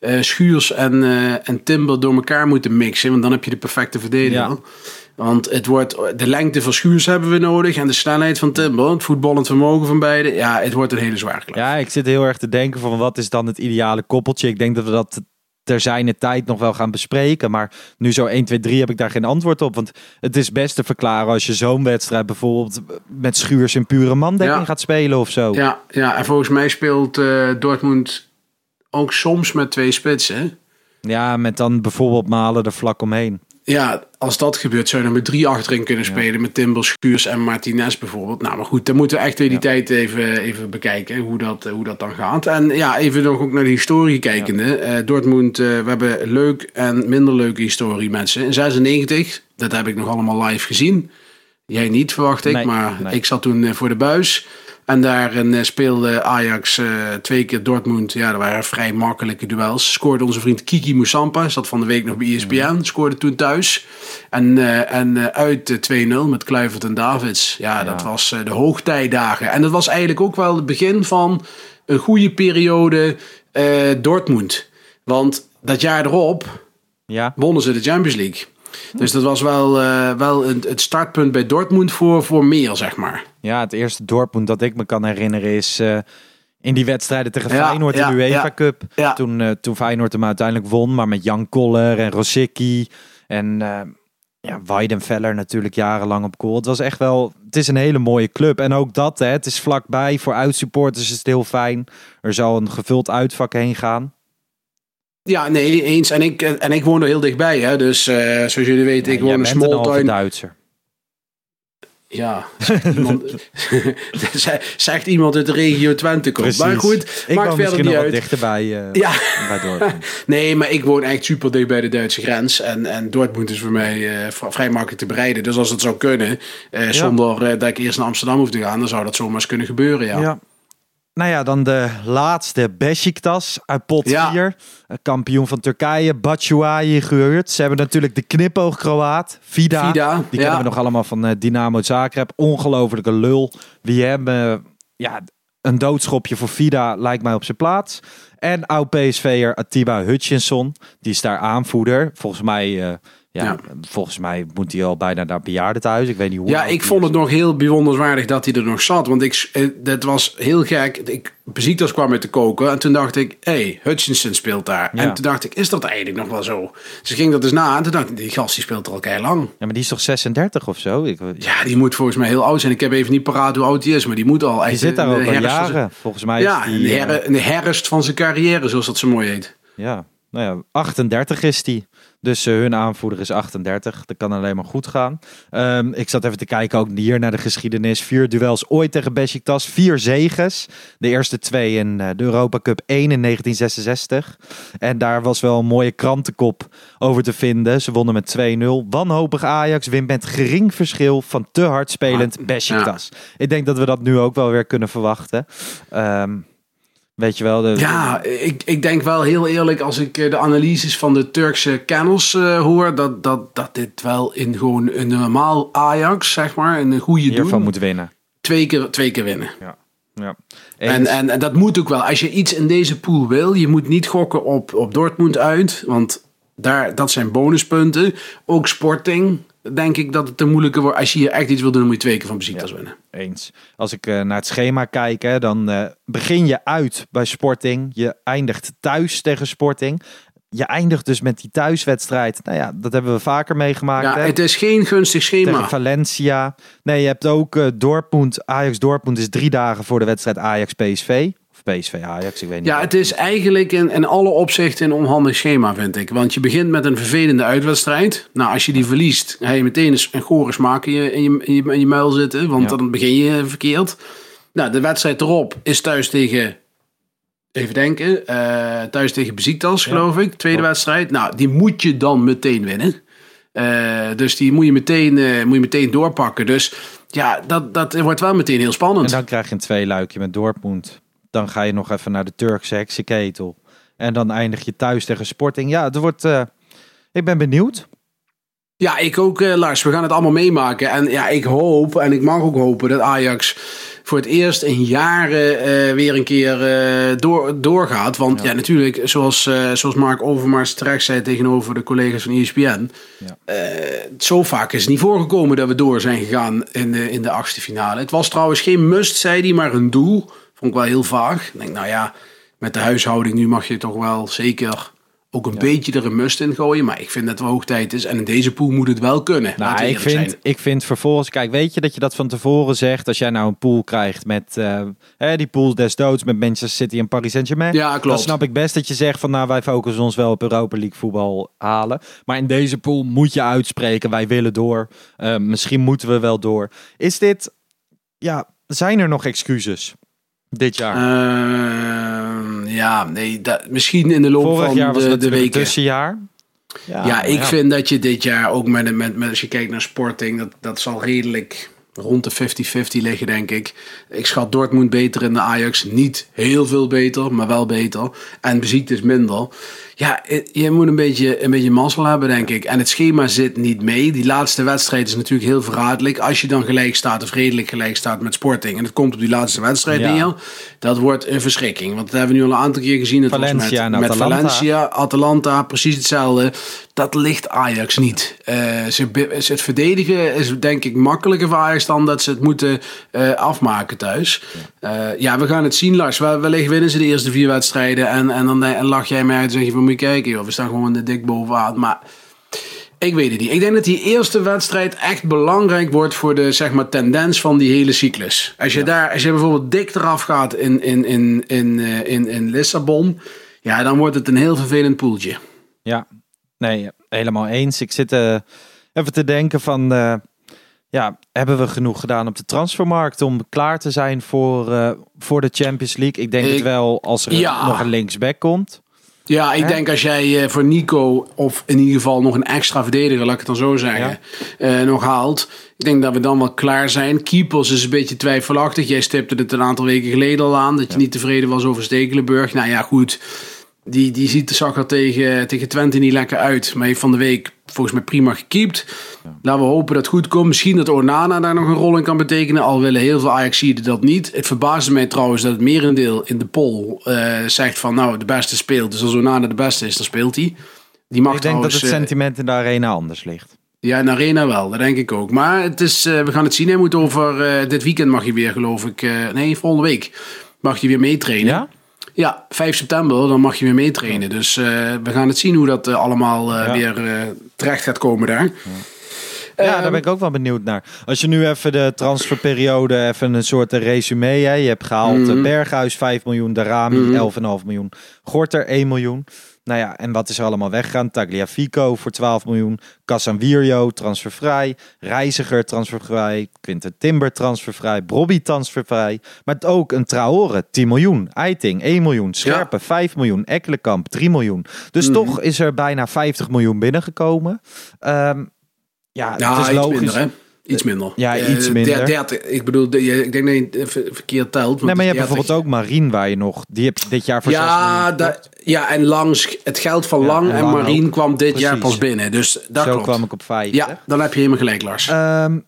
eh, Schuurs en, eh, en Timber door elkaar moeten mixen. Want dan heb je de perfecte verdediger. Ja. Want het wordt, de lengte van Schuurs hebben we nodig. En de snelheid van Timber. Het voetballend vermogen van beide. Ja, het wordt een hele zware klap. Ja, ik zit heel erg te denken van wat is dan het ideale koppeltje. Ik denk dat we dat ter zijne tijd nog wel gaan bespreken. Maar nu zo 1, 2, 3 heb ik daar geen antwoord op. Want het is best te verklaren als je zo'n wedstrijd bijvoorbeeld met Schuurs in pure mandekking Ja. gaat spelen of zo. Ja, ja, en volgens mij speelt eh, Dortmund ook soms met twee spitsen. Ja, met dan bijvoorbeeld Malen er vlak omheen. Ja, als dat gebeurt, zou je dan met drie achterin kunnen spelen. Met Timber, Schuurs en Martinez bijvoorbeeld. Nou, maar goed, dan moeten we echt weer die tijd even, even bekijken. Hoe dat, eh, hoe dat dan gaat. En ja, even nog ook naar de historie kijkende. Eh, Dortmund, eh, we hebben leuk en minder leuke historie mensen. In 96, dat heb ik nog allemaal live gezien. Jij niet, verwacht ik. Nee, maar nee. ik zat toen voor de buis. En daarin eh, speelde Ajax eh, twee keer Dortmund. Ja, dat waren vrij makkelijke duels. Scoorde onze vriend Kiki Moussampa. Zat van de week nog bij E ESPN. Scoorde toen thuis. En, eh, en uit eh, 2-0 met Kluivert en Davids. Ja, dat was de hoogtijdagen. En dat was eigenlijk ook wel het begin van een goede periode eh, Dortmund. Want dat jaar erop Ja, wonnen ze de Champions League. Dus dat was wel, eh, wel een, het startpunt bij Dortmund voor, voor meer, zeg maar. ja het eerste Dortmund dat ik me kan herinneren is eh, in die wedstrijden tegen Ja, Feyenoord ja, in de UEFA ja. Cup. Toen, eh, toen Feyenoord hem uiteindelijk won, maar met Jan Koller en Rosicki en ja, Weidenfeller natuurlijk jarenlang op goal. Het was echt wel, het is een hele mooie club. En ook dat, hè, het is vlakbij. Voor uitsupporters is het heel fijn. Er zal een gevuld uitvak heen gaan. Ja, nee, eens. En ik, en ik woon er heel dichtbij, hè. Dus eh, zoals jullie weten, ik Ja, woon in Smalltown. Duitser. Ja, zegt iemand, zegt iemand uit de regio Twente komt. Maar goed, ik maakt woon verder niet uit. dichter bij, eh Ja. bij Dortmund. Nee, maar ik woon echt super dicht bij de Duitse grens. En, en Dortmund is voor mij eh, vrij makkelijk te bereiden. Dus als het zou kunnen, zonder dat ik eerst naar Amsterdam hoef te gaan, dan zou dat zomaar eens kunnen gebeuren. Ja. Ja. Nou ja, dan de laatste Besiktas uit pot Ja. 4. Kampioen van Turkije, Batshuayi gehuurd. Ze hebben natuurlijk de knipoog Kroaat, Vida. Vida, Die ja. kennen we nog allemaal van eh, Dynamo Zagreb. Ongelofelijke lul. Wie hebben ja, een doodschopje voor Vida lijkt mij op zijn plaats. En oud PSV'er Atiba Hutchinson. Die is daar aanvoerder. Volgens mij... eh, ja, Ja. volgens mij moet hij al bijna naar bejaardentehuis. Ik weet niet hoe. Ja, ik vond het nog heel bewonderenswaardig dat hij er nog zat. Want ik, eh, dat was heel gek. Ik, Besiktas kwam uit te koken. En toen dacht ik, hé, hey, Hutchinson speelt daar. Ja. En toen dacht ik, is dat eigenlijk nog wel zo? Dus ik ging dat dus na. En toen dacht ik, die gast die speelt er al kei lang. Ja, maar die is toch 36 of zo? Ik, Ja, die moet volgens mij heel oud zijn. Ik heb even niet paraat hoe oud die is. Maar die moet al echt... Die zit daar ook al van zijn- jaren. Volgens mij Ja, is in die... de, eh, her, in de herfst van zijn carrière, zoals dat zo mooi heet. ja, nou ja, 38 is die. Dus eh, hun aanvoerder is 38. Dat kan alleen maar goed gaan. Ehm, ik zat even te kijken ook hier naar de geschiedenis. Vier duels ooit tegen Besiktas. Vier zeges. De eerste twee in eh, de Europa Cup 1 in 1966. En daar was wel een mooie krantenkop over te vinden. Ze wonnen met 2-0. Wanhopig Ajax wint met gering verschil van te hard spelend Ah, Besiktas. Ik denk dat we dat nu ook wel weer kunnen verwachten. Ehm, weet je wel, de, Ja, ik, ik denk wel heel eerlijk, als ik eh, de analyses van de Turkse kennels eh, hoor, dat, dat, dat dit wel in gewoon een normaal Ajax, zeg maar, een goede hiervan doen, moet winnen. twee, keer, twee keer winnen. Ja. En, Eens. en, en dat moet ook wel. Als je iets in deze pool wil, je moet niet gokken op, op Dortmund uit, want daar, dat zijn bonuspunten. Ook Sporting, denk ik dat het te moeilijker wordt. Als je hier echt iets wil doen, dan moet je twee keer van Besiktas winnen. Eens. Als ik eh, naar het schema kijk, hè, dan eh, begin je uit bij Sporting. Je eindigt thuis tegen Sporting. Je eindigt dus met die thuiswedstrijd. Nou ja, dat hebben we vaker meegemaakt. Ja, hè? het is geen gunstig schema. Tegen Valencia. Nee, je hebt ook Dortmund. Ajax Dortmund is drie dagen voor de wedstrijd Ajax PSV. Of PSV Ajax, ik weet niet. Ja, het is eigenlijk in, in alle opzichten een onhandig schema, vind ik. Want je begint met een vervelende uitwedstrijd. Nou, als je die verliest, ga je meteen een gore smaak in je, in je, in je, in je muil zitten. Want Ja. dan begin je verkeerd. Nou, de wedstrijd erop is thuis tegen... Even denken. eh, thuis tegen Besiktas, geloof ik. Tweede wedstrijd. Nou, die moet je dan meteen winnen. Eh, dus die moet je, meteen, eh, moet je meteen doorpakken. Dus ja, dat, dat wordt wel meteen heel spannend. En dan krijg je een tweeluikje met Dortmund. Dan ga je nog even naar de Turkse heksenketel. En dan eindig je thuis tegen Sporting. Ja, het wordt... eh, ik ben benieuwd. Ja, ik ook, eh, Lars. We gaan het allemaal meemaken. En ja, ik hoop, en ik mag ook hopen, dat Ajax voor het eerst in jaren eh, weer een keer eh, door, doorgaat. Want ja, natuurlijk, zoals, eh, zoals Mark Overmars terecht zei tegenover de collega's van ESPN. Ja. eh, zo vaak is het niet voorgekomen dat we door zijn gegaan in de, in de achtste finale. Het was trouwens geen must, zei hij, maar een doel. Vond ik wel heel vaag. Ik denk, nou ja, met de huishouding nu mag je toch wel zeker ook een beetje er een must in gooien. Maar ik vind dat het wel hoog tijd is. En in deze pool moet het wel kunnen. Nou, ik vind, zijn. ik vind vervolgens, kijk, weet je dat je dat van tevoren zegt als jij nou een pool krijgt met eh, hè, die pool des doods met Manchester City en Paris Saint-Germain. Ja, klopt. Dan snap ik best dat je zegt van nou wij focussen ons wel op Europa League voetbal halen. Maar in deze pool moet je uitspreken wij willen door. Eh, misschien moeten we wel door. Is dit, ja, zijn er nog excuses dit jaar? Ehm, ja, nee, dat, misschien in de loop Vorig van jaar was de, de weken. tussenjaar. Ja, ik vind dat je dit jaar ook met, met, met als je kijkt naar Sporting, dat, dat zal redelijk rond de 50-50 liggen, denk ik. Ik schat Dortmund beter in de Ajax. Niet heel veel beter, maar wel beter. En Besiktas minder. Ja, eh, je moet een beetje, een beetje mazzel hebben, denk ik. En het schema zit niet mee. Die laatste wedstrijd is natuurlijk heel verraderlijk. Als je dan gelijk staat of redelijk gelijk staat met Sporting. En het komt op die laatste wedstrijd Ja. neer. Dat wordt een verschrikking. Want dat hebben we nu al een aantal keer gezien. Het Valencia met, met Atalanta. Valencia, Atalanta, precies hetzelfde. Dat ligt Ajax niet. Eh, ze, ze het verdedigen is denk ik makkelijker voor Ajax dan dat ze het moeten eh, afmaken thuis. Ja. ja, we gaan het zien, Lars. Wel- Wellicht winnen ze de eerste vier wedstrijden. En, en dan en lach jij mij uit en zeg je van je kijken. Joh, we staan gewoon de dik bovenaan. Maar ik weet het niet. Ik denk dat die eerste wedstrijd echt belangrijk wordt voor de zeg maar, tendens van die hele cyclus. Als je, daar, als je bijvoorbeeld dik eraf gaat in, in, in, in, eh, in, in Lissabon, ja, dan wordt het een heel vervelend poeltje. Ja, nee, helemaal eens. Ik zit eh, even te denken van... eh, ja, hebben we genoeg gedaan op de transfermarkt om klaar te zijn voor, voor de Champions League? Ik denk Ik- het wel als er Ja. nog een linksback komt. Ja, ik Hè? denk als jij eh, voor Nico, of in ieder geval nog een extra verdediger, laat ik het dan zo zeggen, eh, nog haalt. Ik denk dat we dan wel klaar zijn. Keepers is een beetje twijfelachtig. Jij stipte het een aantal weken geleden al aan, dat je niet tevreden was over Stekelenburg. Nou ja, goed. Die, die ziet de zakker tegen, tegen Twente niet lekker uit. Maar heeft van de week volgens mij prima gekiept. Laten we hopen dat het goed komt. Misschien dat Onana daar nog een rol in kan betekenen. Al willen heel veel Ajaxiden dat niet. Het verbaasde mij trouwens dat het merendeel in de poll eh, zegt van... nou, de beste speelt. Dus als Onana de beste is, dan speelt hij. Die mag Ik denk dat het eh, sentiment in de arena anders ligt. ja, in de Arena wel, dat denk ik ook. Maar het is, eh, we gaan het zien. Hij moet over dit weekend mag je weer, geloof ik. nee, volgende week mag je weer meetrainen. Ja? Ja, 5 september, dan mag je weer meetrainen. Dus eh, we gaan het zien hoe dat eh, allemaal eh, Ja. weer terecht gaat komen daar. Ja, Ehm, daar ben ik ook wel benieuwd naar. Als je nu even de transferperiode, even een soort resume. Hè? Je hebt gehaald Mhm. Berghuis 5 miljoen, Darami 11,5 miljoen, Gorter 1 miljoen. Nou ja, en wat is er allemaal weggegaan? Tagliafico voor 12 miljoen, Casanvirio transfervrij, Reiziger transfervrij, Quinten Timber transfervrij, Brobby transfervrij. Maar het ook een Traore 10 miljoen, Eiting 1 miljoen, Scherpen 5 miljoen, Ekkelenkamp 3 miljoen. Dus Mhm. toch is er bijna 50 miljoen binnengekomen. Ehm, ja, Ja, het is logisch. minder? Iets minder. Ja, Eh, iets minder. der- dertig. ik bedoel, ik denk dat je het ver- verkeerd telt. Nee, maar je hebt is bijvoorbeeld ook Marien waar je nog... Die heb je dit jaar voor 6 Ja, dat, ja, en langs het geld van Ja, Lang en en Marien ook. kwam dit jaar pas binnen. Dus dat Zo klopt. kwam ik op 5. Ja, dan heb je helemaal gelijk, Lars. Ehm,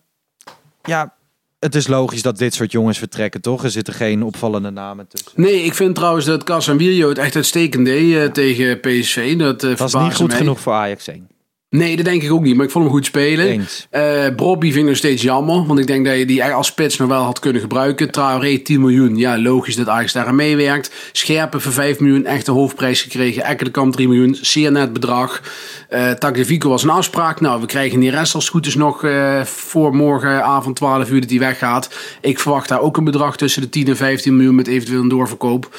ja, het is logisch dat dit soort jongens vertrekken, toch? Er zitten geen opvallende namen tussen. Nee, ik vind trouwens dat Casemiro het echt uitstekend deed eh, tegen PSV. Dat, eh Dat was verbaasde niet goed genoeg voor Ajax 1. Nee, dat denk ik ook niet. Maar ik vond hem goed spelen. Eens. Eh Brobby vind ik nog steeds jammer. Want ik denk dat je die als spits nog wel had kunnen gebruiken. Traoré 10 miljoen. Ja, logisch dat Ajax daar aan meewerkt. Scherpen voor 5 miljoen. Echt een hoofdprijs gekregen. Ekkelenkamp 3 miljoen. Zeer net bedrag. Eh Tagliafico was een afspraak. Nou, we krijgen die rest als het goed is nog eh, voor morgenavond 12 uur dat hij weggaat. Ik verwacht daar ook een bedrag tussen de 10 en 15 miljoen met eventueel een doorverkoop.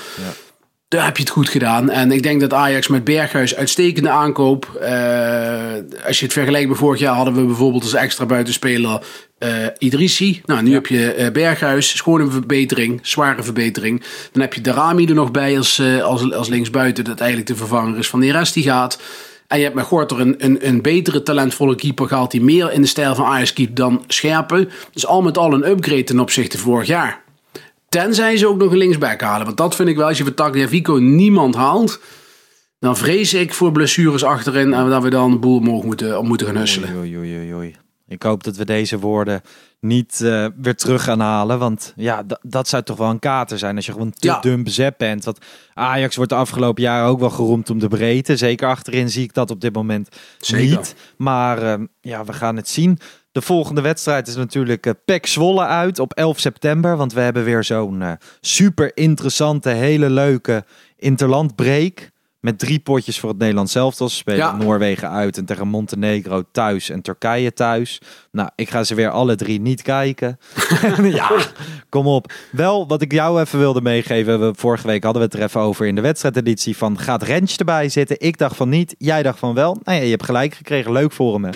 Daar heb je het goed gedaan. En ik denk dat Ajax met Berghuis uitstekende aankoop. eh, als je het vergelijkt met vorig jaar hadden we bijvoorbeeld als extra buitenspeler eh Idrissi. Nou, nu heb je eh, Berghuis. Is gewoon een verbetering. Zware verbetering. Dan heb je Darami er nog bij als, als, als linksbuiten. Dat eigenlijk de vervanger is van de rest die gaat. En je hebt met Gorter een, een, een betere talentvolle keeper gehaald. Die meer in de stijl van Ajax keept dan Scherpen. Dus al met al een upgrade ten opzichte van vorig jaar. Tenzij ze ook nog een linksback halen. Want dat vind ik wel, als je voor Tagliafico niemand haalt... dan vrees ik voor blessures achterin... en dat we dan de boel omhoog moeten, om moeten gaan husselen. Oei, oei, oei, oei. Ik hoop dat we deze woorden niet eh, weer terug gaan halen. Want ja, dat zou toch wel een kater zijn als je gewoon te Ja. dun bezet bent. Want Ajax wordt de afgelopen jaren ook wel geroemd om de breedte. Zeker achterin zie ik dat op dit moment Zeker. niet. Maar ehm, ja, we gaan het zien. De volgende wedstrijd is natuurlijk PEC Zwolle uit op 11 september. Want we hebben weer zo'n eh, super interessante, hele leuke interlandbreak. Met drie potjes voor het Nederlands zelf. Ze spelen Ja. Noorwegen uit en tegen Montenegro thuis en Turkije thuis. Nou, ik ga ze weer alle drie niet kijken. ja, kom op. Wel, wat ik jou even wilde meegeven. We, vorige week hadden we het er even over in de wedstrijdeditie. Van gaat Rens erbij zitten? Ik dacht van niet. Jij dacht van wel. Nou ja, je hebt gelijk gekregen. Leuk voor hem.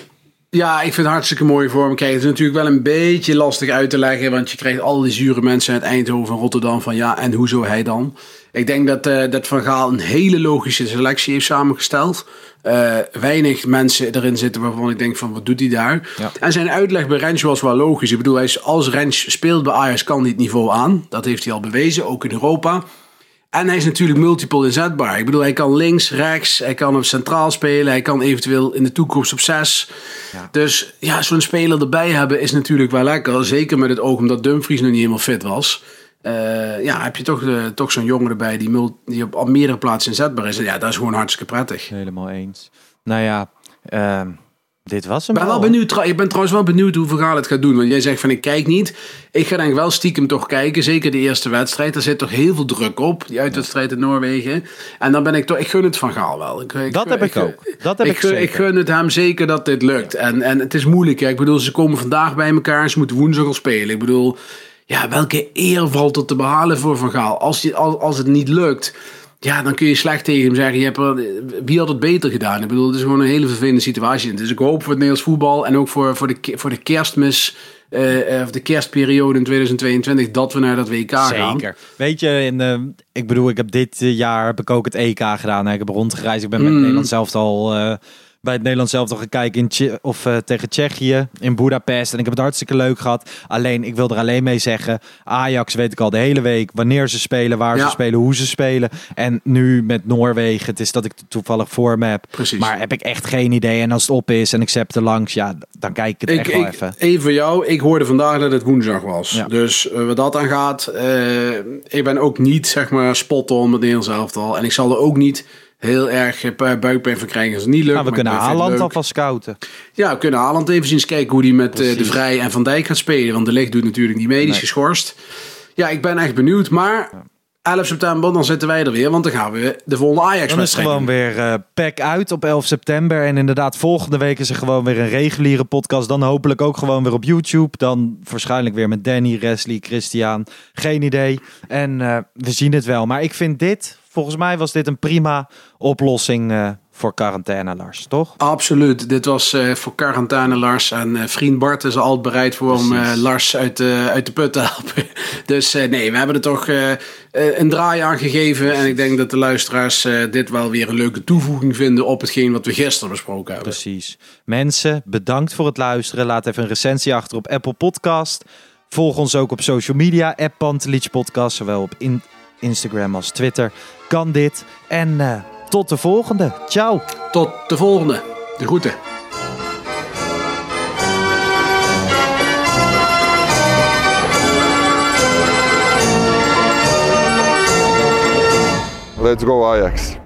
Ja, ik vind het hartstikke mooi voor hem. Kijk, het is natuurlijk wel een beetje lastig uit te leggen. Want je krijgt al die zure mensen uit Eindhoven en Rotterdam van ja, en hoezo hij dan? Ik denk dat, eh, dat Van Gaal een hele logische selectie heeft samengesteld. Eh, weinig mensen erin zitten waarvan ik denk van wat doet hij daar? Ja. En zijn uitleg bij Rens was wel logisch. Ik bedoel, hij is, als Rens speelt bij Ajax kan hij het niveau aan. Dat heeft hij al bewezen, ook in Europa. En hij is natuurlijk multiple inzetbaar. Ik bedoel, hij kan links, rechts, hij kan op centraal spelen, hij kan eventueel in de toekomst op zes. Dus ja, zo'n speler erbij hebben is natuurlijk wel lekker. Zeker met het oog omdat Dumfries nog niet helemaal fit was. Eh, ja, heb je toch, toch zo'n jongen erbij die, mul- die op al meerdere plaatsen inzetbaar is. En ja, dat is gewoon hartstikke prettig. Helemaal eens. Nou ja, ehm, dit was hem Ik ben wel benieuwd, ik ben trouwens wel benieuwd hoe Vergaal het gaat doen. Want jij zegt van ik kijk niet. Ik ga denk wel stiekem toch kijken. Zeker de eerste wedstrijd. Er zit toch heel veel druk op. Die uitwedstrijd in Noorwegen. En dan ben ik toch, ik gun het Van Gaal wel. Ik, ik- Dat heb ik ook. Dat heb ik gun, zeker. ik gun het hem zeker dat dit lukt. En, en het is moeilijk. Ik bedoel, ze komen vandaag bij elkaar. Ze moeten woensdag al spelen. Ik bedoel, ja, welke eer valt er te behalen voor Van Gaal? Als, je, als, als het niet lukt, Ja, dan kun je slecht tegen hem zeggen. Je hebt er, wie had het beter gedaan? Ik bedoel, het is gewoon een hele vervelende situatie. Dus ik hoop voor het Nederlands voetbal en ook voor, voor, de, voor de kerstmis. eh, of de kerstperiode in 2022 dat we naar dat WK gaan. Zeker. Weet je, in, eh, ik bedoel, ik heb dit eh, jaar heb ik ook het EK gedaan. hè. Ik heb rondgereisd. Ik ben met Mm. Nederland zelf al eh, bij het Nederlands zelf al gekeken in of eh, tegen Tsjechië in Budapest. En ik heb het hartstikke leuk gehad. Alleen, ik wil er alleen mee zeggen, Ajax weet ik al de hele week wanneer ze spelen, waar Ja. ze spelen, hoe ze spelen. En nu met Noorwegen, het is dat ik toevallig voor me heb. Precies. Maar heb ik echt geen idee. En als het op is en ik zet er langs, ja, dan kijk ik het Ik, echt wel ik, even. even voor jou, ik hoorde vandaag dat het woensdag was. Ja. Dus eh, wat dat aan gaat, eh, ik ben ook niet zeg maar spot on met Nederlands elftal. En ik zal er ook niet heel erg eh, bu- buikpijn van krijgen als het niet lukt. Nou, we kunnen Haaland leuk. alvast scouten. Ja, we kunnen Haaland even eens kijken hoe die met eh, De. Vrij en Van Dijk gaat spelen. Want De Ligt doet natuurlijk niet mee, die is Nee. geschorst. Ja, ik ben echt benieuwd. Maar 11 september, dan zitten wij er weer. Want dan gaan we de volgende Dan is gewoon weer eh pack uit op 11 september. En inderdaad, volgende week is er gewoon weer een reguliere podcast. Dan hopelijk ook gewoon weer op YouTube. Dan waarschijnlijk weer met Danny, Wesley, Christian. Geen idee. En we zien het wel. Maar ik vind dit, volgens mij was dit een prima oplossing eh, voor quarantaine, Lars. Toch? Absoluut. Dit was eh, voor quarantaine Lars. En eh, vriend Bart is altijd bereid voor om Lars uit de, uit de put te helpen. Dus nee, we hebben er toch een draai aan gegeven. En ik denk dat de luisteraars dit wel weer een leuke toevoeging vinden op hetgeen wat we gisteren besproken hebben. Precies. Mensen, bedankt voor het luisteren. Laat even een recensie achter op Apple Podcast. Volg ons ook op social media, app Podcast, zowel op in- Instagram als Twitter. Kan dit. En eh, tot de volgende. Ciao. Tot de volgende. De groeten. Let's go Ajax.